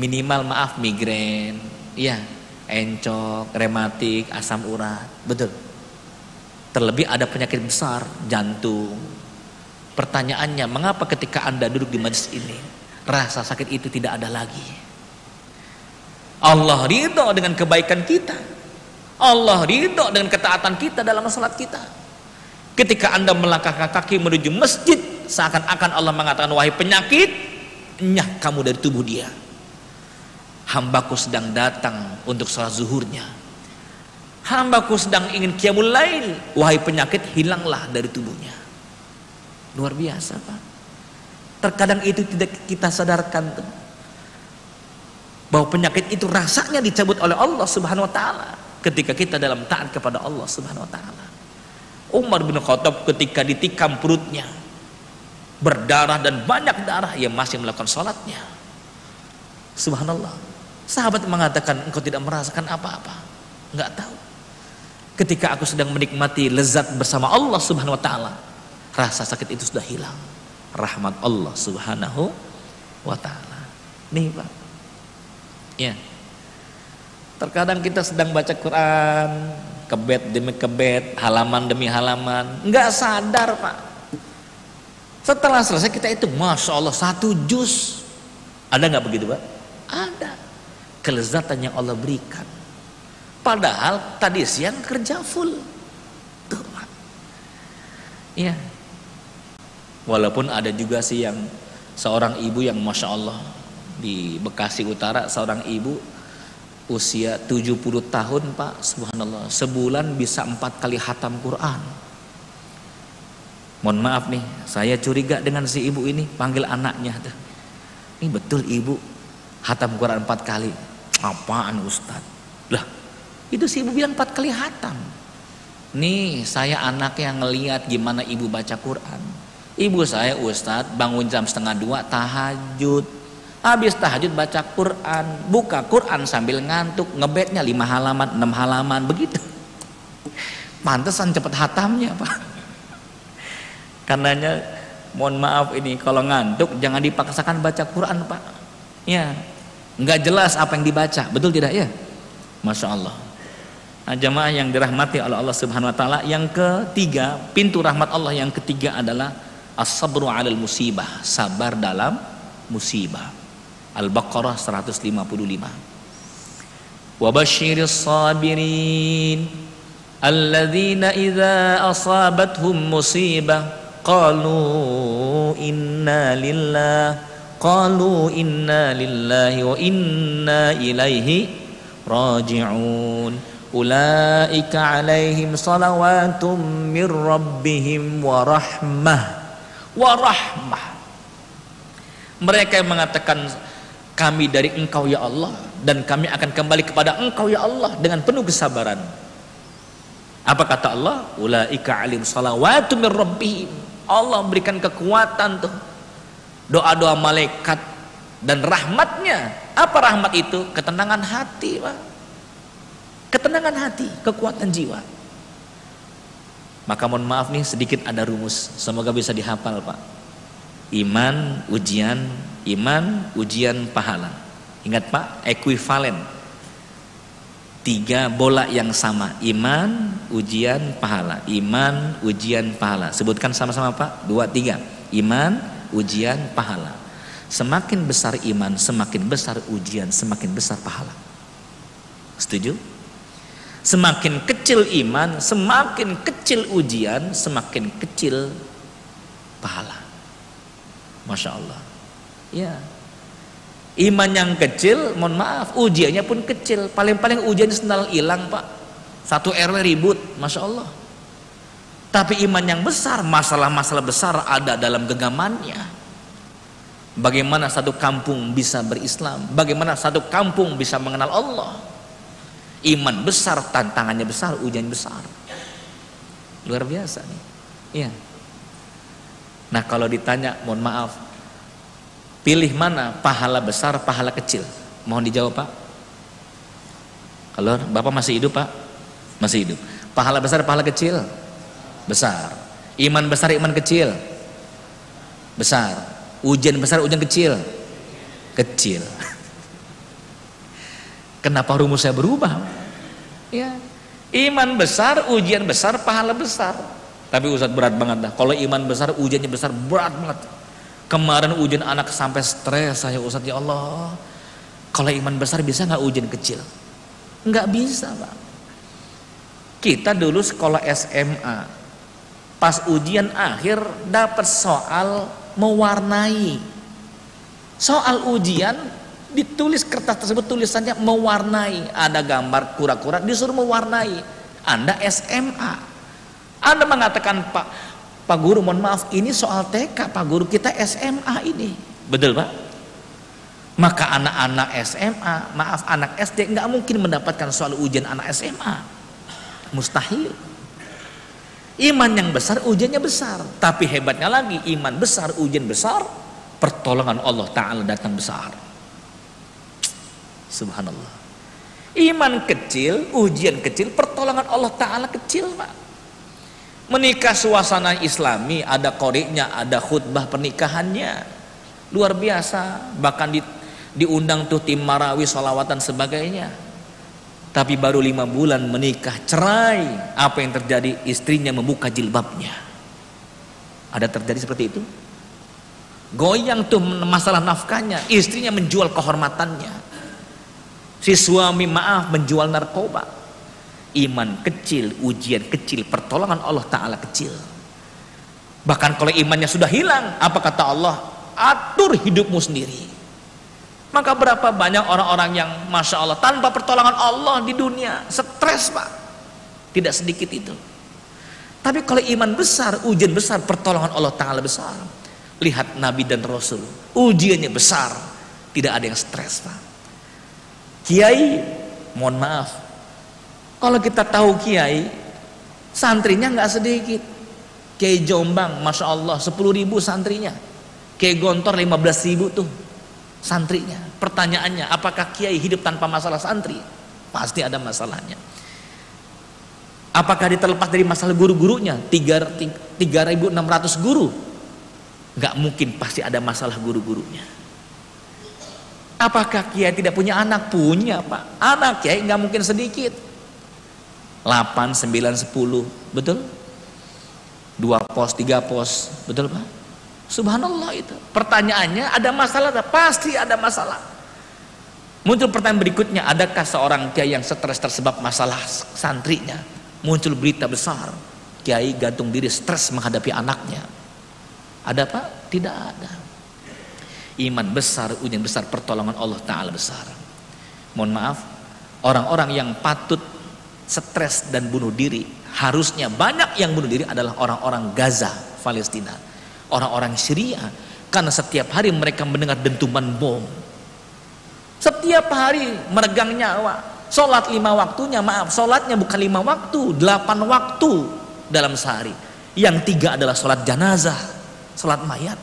Minimal maaf migrain, ya, encok, rematik, asam urat. Betul. Terlebih ada penyakit besar, jantung. Pertanyaannya, mengapa ketika Anda duduk di majlis ini, rasa sakit itu tidak ada lagi? Allah ridho dengan kebaikan kita. Allah ridho dengan ketaatan kita dalam salat kita. Ketika Anda melangkahkan kaki menuju masjid, seakan-akan Allah mengatakan, wahai penyakit, nyah kamu dari tubuh dia. Hambaku sedang datang untuk salat zuhurnya Hambaku sedang ingin kiamul lail. Wahai penyakit, hilanglah dari tubuhnya. Luar biasa, Pak. Terkadang itu tidak kita sadarkan tuh. Bahwa penyakit itu rasanya dicabut oleh Allah Subhanahu wa taala ketika kita dalam taat kepada Allah Subhanahu wa taala. Umar bin Khattab ketika ditikam perutnya berdarah dan banyak darah ia masih melakukan sholatnya. Subhanallah. Sahabat mengatakan engkau tidak merasakan apa-apa. Enggak tahu. Ketika aku sedang menikmati lezat bersama Allah Subhanahu wa taala, rasa sakit itu sudah hilang. Rahmat Allah Subhanahu wa taala. Nih, Pak. Ya. Terkadang kita sedang baca Quran, kebet demi kebet, halaman demi halaman, nggak sadar, Pak. Setelah selesai kita itu, masya Allah satu juz. Ada nggak begitu, Pak? Ada. Kelezatan yang Allah berikan Padahal tadi siang kerja full. Tuh. Iya. Walaupun ada juga sih yang seorang ibu yang Masya Allah di Bekasi Utara seorang ibu usia 70 tahun Pak Subhanallah sebulan bisa empat kali hatam Quran mohon maaf nih saya curiga dengan si ibu ini panggil anaknya ini betul ibu hatam Quran empat kali apaan Ustadz lah itu si ibu bilang empat kali hatam. Nih saya anak yang ngeliat gimana ibu baca Quran. Ibu saya Ustadz bangun jam setengah dua tahajud. Habis tahajud baca Quran. Buka Quran sambil ngantuk. Ngebetnya lima halaman, enam halaman. Begitu. Pantesan cepet hatamnya Pak. Karenanya mohon maaf ini kalau ngantuk jangan dipaksakan baca Quran Pak. Ya, nggak jelas apa yang dibaca. Betul tidak ya? Masya Allah. Nah, jamaah yang dirahmati oleh Allah Subhanahu wa taala, yang ketiga, pintu rahmat Allah yang ketiga adalah as-sabru 'alal musibah, sabar dalam musibah. Al-Baqarah 155. Wa basyiris sabirin. alladzina idza asabathum musibah qalu inna lillah qalu inna lillahi wa inna ilaihi raji'un. Ulaika alaihim salawatum mir rabbihim wa rahmah. Wa rahmah. Mereka yang mengatakan kami dari engkau ya Allah dan kami akan kembali kepada engkau ya Allah dengan penuh kesabaran. Apa kata Allah? Ulaika alim salawatum mir rabbihim. Allah memberikan kekuatan tuh doa-doa malaikat dan rahmatnya. Apa rahmat itu? Ketenangan hati Pak. Ketenangan hati kekuatan jiwa. Maka mohon maaf nih sedikit ada rumus. Semoga bisa dihafal Pak. Iman ujian. Iman ujian pahala. Ingat Pak ekuivalen. Tiga bola yang sama. Iman ujian pahala. Iman ujian pahala. Sebutkan sama-sama pak. Dua tiga. Iman ujian pahala semakin besar iman semakin besar ujian semakin besar pahala setuju semakin kecil iman semakin kecil ujian semakin kecil pahala masya Allah ya Iman yang kecil, mohon maaf, ujiannya pun kecil. Paling-paling ujian sendal hilang, Pak. Satu RW ribut, Masya Allah. Tapi iman yang besar, masalah-masalah besar ada dalam genggamannya. Bagaimana satu kampung bisa berislam? Bagaimana satu kampung bisa mengenal Allah? Iman besar, tantangannya besar, ujian besar. Luar biasa nih. Iya. Nah kalau ditanya, mohon maaf, Pilih mana pahala besar, pahala kecil? Mohon dijawab Pak. Kalau Bapak masih hidup Pak? Masih hidup. Pahala besar, pahala kecil? Besar. Iman besar, iman kecil? Besar. Ujian besar, ujian kecil? Kecil. Kenapa rumusnya berubah? Ya. Iman besar, ujian besar, pahala besar. Tapi Ustadz berat banget dah. Kalau iman besar, ujiannya besar, berat banget. Kemarin ujian anak sampai stres saya Ustaz ya Allah. Kalau iman besar bisa nggak ujian kecil? Nggak bisa pak. Kita dulu sekolah SMA, pas ujian akhir dapat soal mewarnai. Soal ujian ditulis kertas tersebut tulisannya mewarnai, ada gambar kura-kura disuruh mewarnai. Anda SMA, Anda mengatakan Pak Pak Guru mohon maaf ini soal TK Pak Guru kita SMA ini. Betul Pak? Maka anak-anak SMA maaf anak SD nggak mungkin mendapatkan soal ujian anak SMA mustahil iman yang besar ujiannya besar. Tapi hebatnya lagi iman besar ujian besar pertolongan Allah Ta'ala datang besar. Subhanallah. Iman kecil ujian kecil pertolongan Allah Ta'ala kecil Pak. Menikah suasana islami ada koriknya ada khutbah pernikahannya. Luar biasa. Bahkan di, diundang tuh tim marawi salawatan sebagainya tapi baru lima bulan menikah cerai. Apa yang terjadi? Istrinya membuka jilbabnya. Ada terjadi seperti itu? Goyang tuh masalah nafkahnya. Istrinya menjual kehormatannya. Si suami maaf menjual narkoba. Iman kecil, ujian kecil, pertolongan Allah Ta'ala kecil. Bahkan kalau imannya sudah hilang, apa kata Allah? Atur hidupmu sendiri. Maka berapa banyak orang-orang yang Masya Allah tanpa pertolongan Allah di dunia. Stres pak. Tidak sedikit itu. Tapi kalau iman besar ujian besar pertolongan Allah Ta'ala besar. Lihat Nabi dan Rasul. Ujiannya besar. Tidak ada yang stres pak. Kiai mohon maaf. Kalau kita tahu kiai, santrinya nggak sedikit. Kiai Jombang, masya Allah, 10 ribu santrinya. Kiai Gontor 15 ribu tuh santrinya. Pertanyaannya, apakah kiai hidup tanpa masalah santri? Pasti ada masalahnya. Apakah dia terlepas dari masalah guru-gurunya? 3.600 guru. Gak mungkin pasti ada masalah guru-gurunya. Apakah kiai tidak punya anak? Punya pak. Anak kiai nggak mungkin sedikit 8, 9, 10 betul? dua pos, tiga pos betul Pak? Subhanallah itu. Pertanyaannya ada masalah pasti ada masalah. Muncul pertanyaan berikutnya adakah seorang kiai yang stres tersebab masalah santrinya? Muncul berita besar kiai gantung diri stres menghadapi anaknya. Ada apa? tidak ada. Iman besar ujian besar pertolongan Allah Ta'ala besar. Mohon maaf orang-orang yang patut stres dan bunuh diri harusnya banyak yang bunuh diri adalah orang-orang Gaza Palestina orang-orang Syria karena setiap hari mereka mendengar dentuman bom setiap hari meregang nyawa Sholat lima waktunya, maaf, sholatnya bukan lima waktu, delapan waktu dalam sehari. Yang tiga adalah sholat janazah, sholat mayat.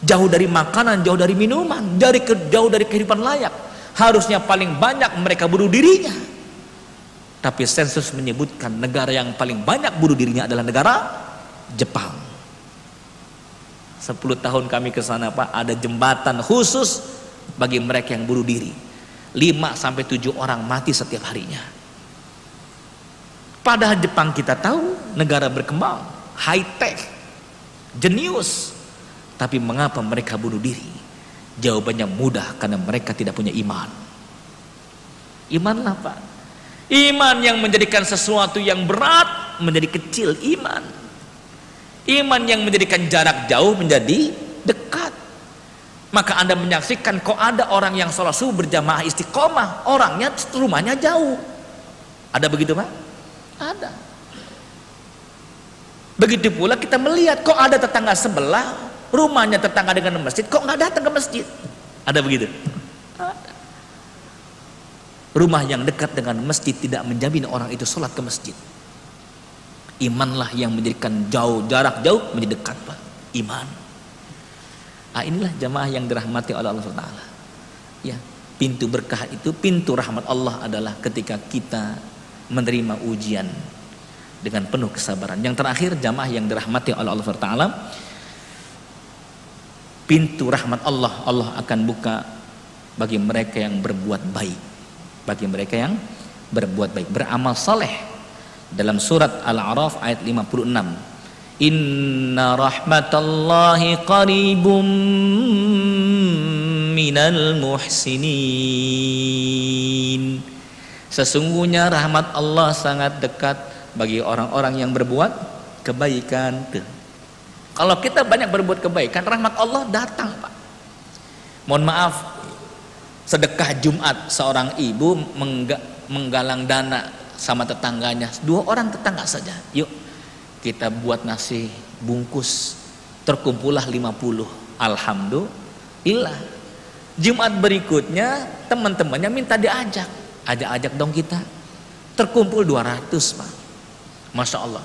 Jauh dari makanan, jauh dari minuman, dari jauh dari kehidupan layak. Harusnya paling banyak mereka bunuh dirinya. Tapi sensus menyebutkan negara yang paling banyak bunuh dirinya adalah negara Jepang. Sepuluh tahun kami ke sana Pak, ada jembatan khusus bagi mereka yang bunuh diri 5 sampai 7 orang mati setiap harinya. Padahal Jepang kita tahu negara berkembang, high tech, jenius. Tapi mengapa mereka bunuh diri? Jawabannya mudah karena mereka tidak punya iman. Iman apa? Iman yang menjadikan sesuatu yang berat menjadi kecil iman. Iman yang menjadikan jarak jauh menjadi dekat. Maka anda menyaksikan kok ada orang yang sholat subuh berjamaah istiqomah orangnya rumahnya jauh. Ada begitu pak? ada. Begitu pula kita melihat kok ada tetangga sebelah rumahnya tetangga dengan masjid kok nggak datang ke masjid? Ada begitu? ada. Rumah yang dekat dengan masjid tidak menjamin orang itu sholat ke masjid imanlah yang menjadikan jauh jarak jauh menjadi dekat pak iman Ah inilah jamaah yang dirahmati oleh Allah SWT. Ya, pintu berkah itu, pintu rahmat Allah adalah ketika kita menerima ujian dengan penuh kesabaran. Yang terakhir jamaah yang dirahmati oleh Allah SWT. Pintu rahmat Allah Allah akan buka bagi mereka yang berbuat baik. Bagi mereka yang berbuat baik, beramal saleh. Dalam surat Al-A'raf ayat 56 Inna rahmatallahi qaribum minal muhsinin. Sesungguhnya rahmat Allah sangat dekat bagi orang-orang yang berbuat kebaikan. Kalau kita banyak berbuat kebaikan rahmat Allah datang Pak. Mohon maaf sedekah Jumat seorang ibu menggalang dana sama tetangganya. Dua orang tetangga saja. Yuk kita buat nasi bungkus. Terkumpullah 50 alhamdulillah. Jumat berikutnya teman-temannya minta diajak. Ajak-ajak dong kita. Terkumpul 200 pak. Masya Allah.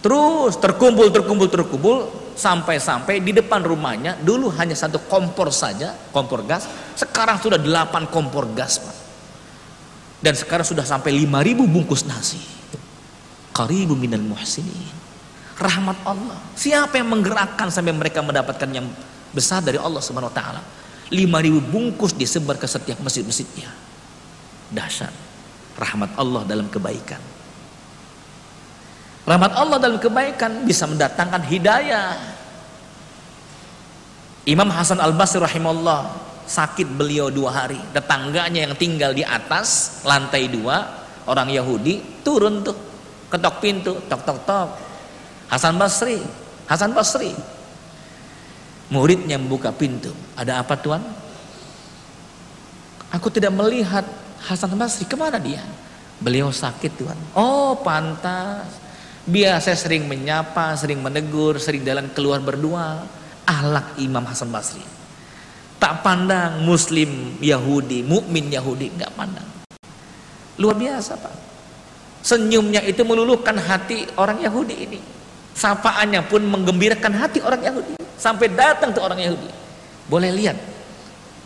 Terus terkumpul terkumpul terkumpul. Sampai-sampai di depan rumahnya dulu hanya satu kompor saja kompor gas. Sekarang sudah 8 kompor gas pak dan sekarang sudah sampai 5000 bungkus nasi qaribu minal muhsinin rahmat Allah. Siapa yang menggerakkan sampai mereka mendapatkan yang besar dari Allah Subhanahu wa taala? 5000 bungkus disebar ke setiap masjid-masjidnya. Dahsyat. Rahmat Allah dalam kebaikan. Rahmat Allah dalam kebaikan bisa mendatangkan hidayah. Imam Hasan Al-Basri rahimahullah sakit beliau dua hari. Tetangganya yang tinggal di atas lantai dua orang Yahudi turun tuh ketok pintu tok tok tok. Hasan Basri Hasan Basri. Muridnya membuka pintu. Ada apa tuan? Aku tidak melihat Hasan Basri. Ke mana dia? Beliau sakit tuan. Oh pantas. Biasa sering menyapa sering menegur sering jalan keluar berdua. Ahlak Imam Hasan Basri tak pandang muslim Yahudi mukmin Yahudi nggak pandang luar biasa pak senyumnya itu meluluhkan hati orang Yahudi ini Sapaannya pun menggembirakan hati orang Yahudi. Sampai datang ke orang Yahudi. Boleh lihat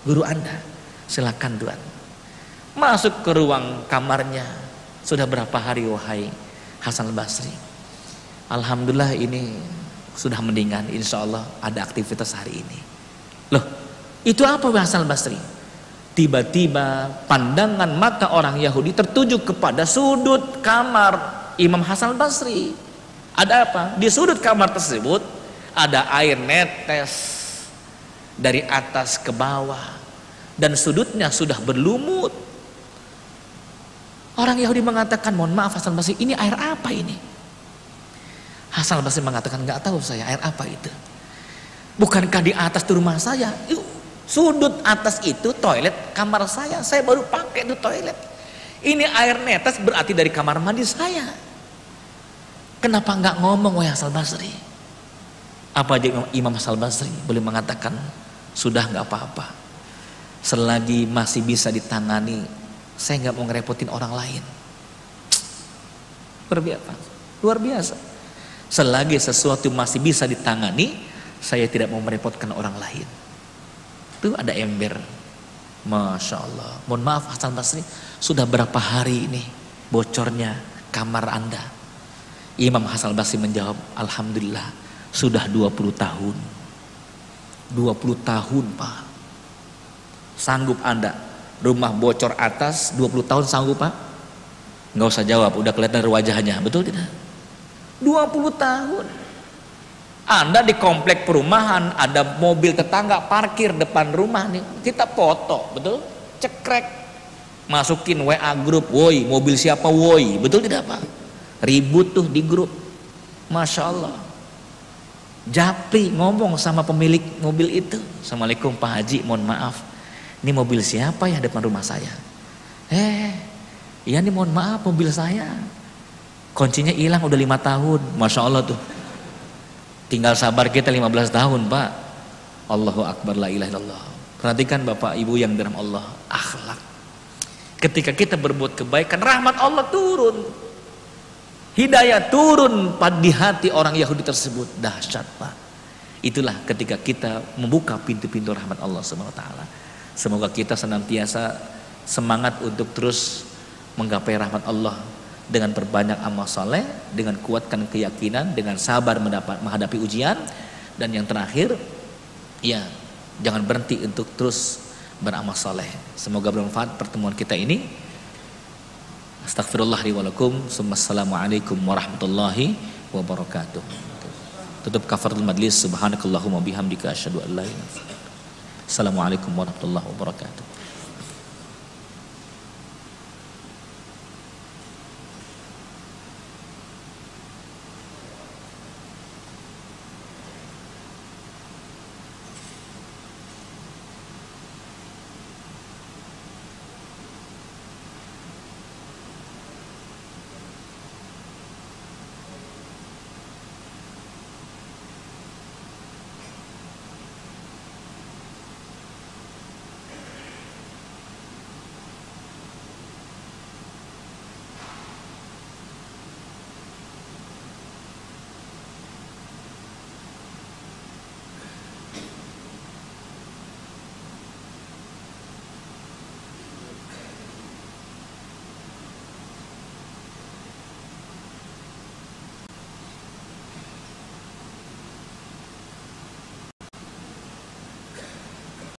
guru Anda. Silakan Tuhan. Masuk ke ruang kamarnya. Sudah berapa hari wahai Hasan Basri? Alhamdulillah ini sudah mendingan. Insya Allah ada aktivitas hari ini. Loh, itu apa Hasan Basri? Tiba-tiba pandangan mata orang Yahudi tertuju kepada sudut kamar Imam Hasan Basri. Ada apa? Di sudut kamar tersebut ada air netes dari atas ke bawah dan sudutnya sudah berlumut. Orang Yahudi mengatakan, mohon maaf Hasan Basri, ini air apa ini? Hasan Basri mengatakan, nggak tahu saya air apa itu. Bukankah di atas di rumah saya? Sudut atas itu toilet kamar saya. Saya baru pakai itu toilet. Ini air netes berarti dari kamar mandi saya. Kenapa nggak ngomong wahai Hasan Basri? Apa aja Imam Hasan Basri boleh mengatakan sudah nggak apa-apa. Selagi masih bisa ditangani saya nggak mau ngerepotin orang lain. Luar biasa. Luar biasa. Selagi sesuatu masih bisa ditangani, saya tidak mau merepotkan orang lain. Itu ada ember. Masya Allah. Mohon maaf Hasan Basri, sudah berapa hari ini bocornya kamar Anda? Imam Hasan Basri menjawab, Alhamdulillah sudah 20 tahun. 20 tahun Pak. Sanggup Anda rumah bocor atas 20 tahun sanggup pak? Nggak usah jawab, udah kelihatan wajahnya, betul tidak? 20 tahun. Anda di komplek perumahan, ada mobil tetangga parkir depan rumah nih, kita foto, betul? Cekrek, masukin WA grup, woi mobil siapa woi, betul tidak pak? Ribut tuh di grup, masya Allah. Japri ngomong sama pemilik mobil itu, Assalamualaikum Pak Haji, mohon maaf, ini mobil siapa ya depan rumah saya? Eh, iya nih mohon maaf mobil saya. Kuncinya hilang udah lima tahun. Masya Allah tuh. Tinggal sabar kita 15 tahun pak. Allahu Akbar la ilaha illallah. Perhatikan bapak ibu yang dalam Allah. Akhlak. Ketika kita berbuat kebaikan rahmat Allah turun. Hidayah turun di hati orang Yahudi tersebut. Dahsyat pak. Itulah ketika kita membuka pintu-pintu rahmat Allah Subhanahu. Semoga kita senantiasa semangat untuk terus menggapai rahmat Allah dengan perbanyak amal soleh, dengan kuatkan keyakinan, dengan sabar mendapat menghadapi ujian, dan yang terakhir, ya jangan berhenti untuk terus beramal soleh. Semoga bermanfaat pertemuan kita ini. Astagfirullahaladzim. Assalamualaikum warahmatullahi wabarakatuh. Tutup kafaratul majlis. Subhanakallahumma bihamdika asyhadu an la ilaha Assalamualaikum warahmatullahi wabarakatuh.